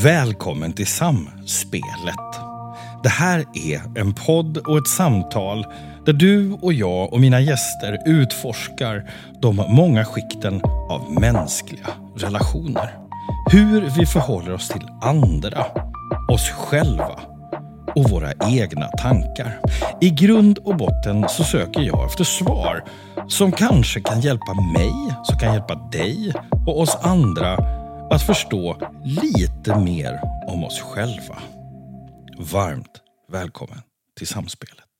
Välkommen till Samspelet. Det här är en podd och ett samtal där du och jag och mina gäster utforskar de många skikten av mänskliga relationer. Hur vi förhåller oss till andra, oss själva och våra egna tankar. I grund och botten så söker jag efter svar som kanske kan hjälpa mig, som kan hjälpa dig och oss andra att förstå lite mer om oss själva. Varmt välkommen till Samspelet.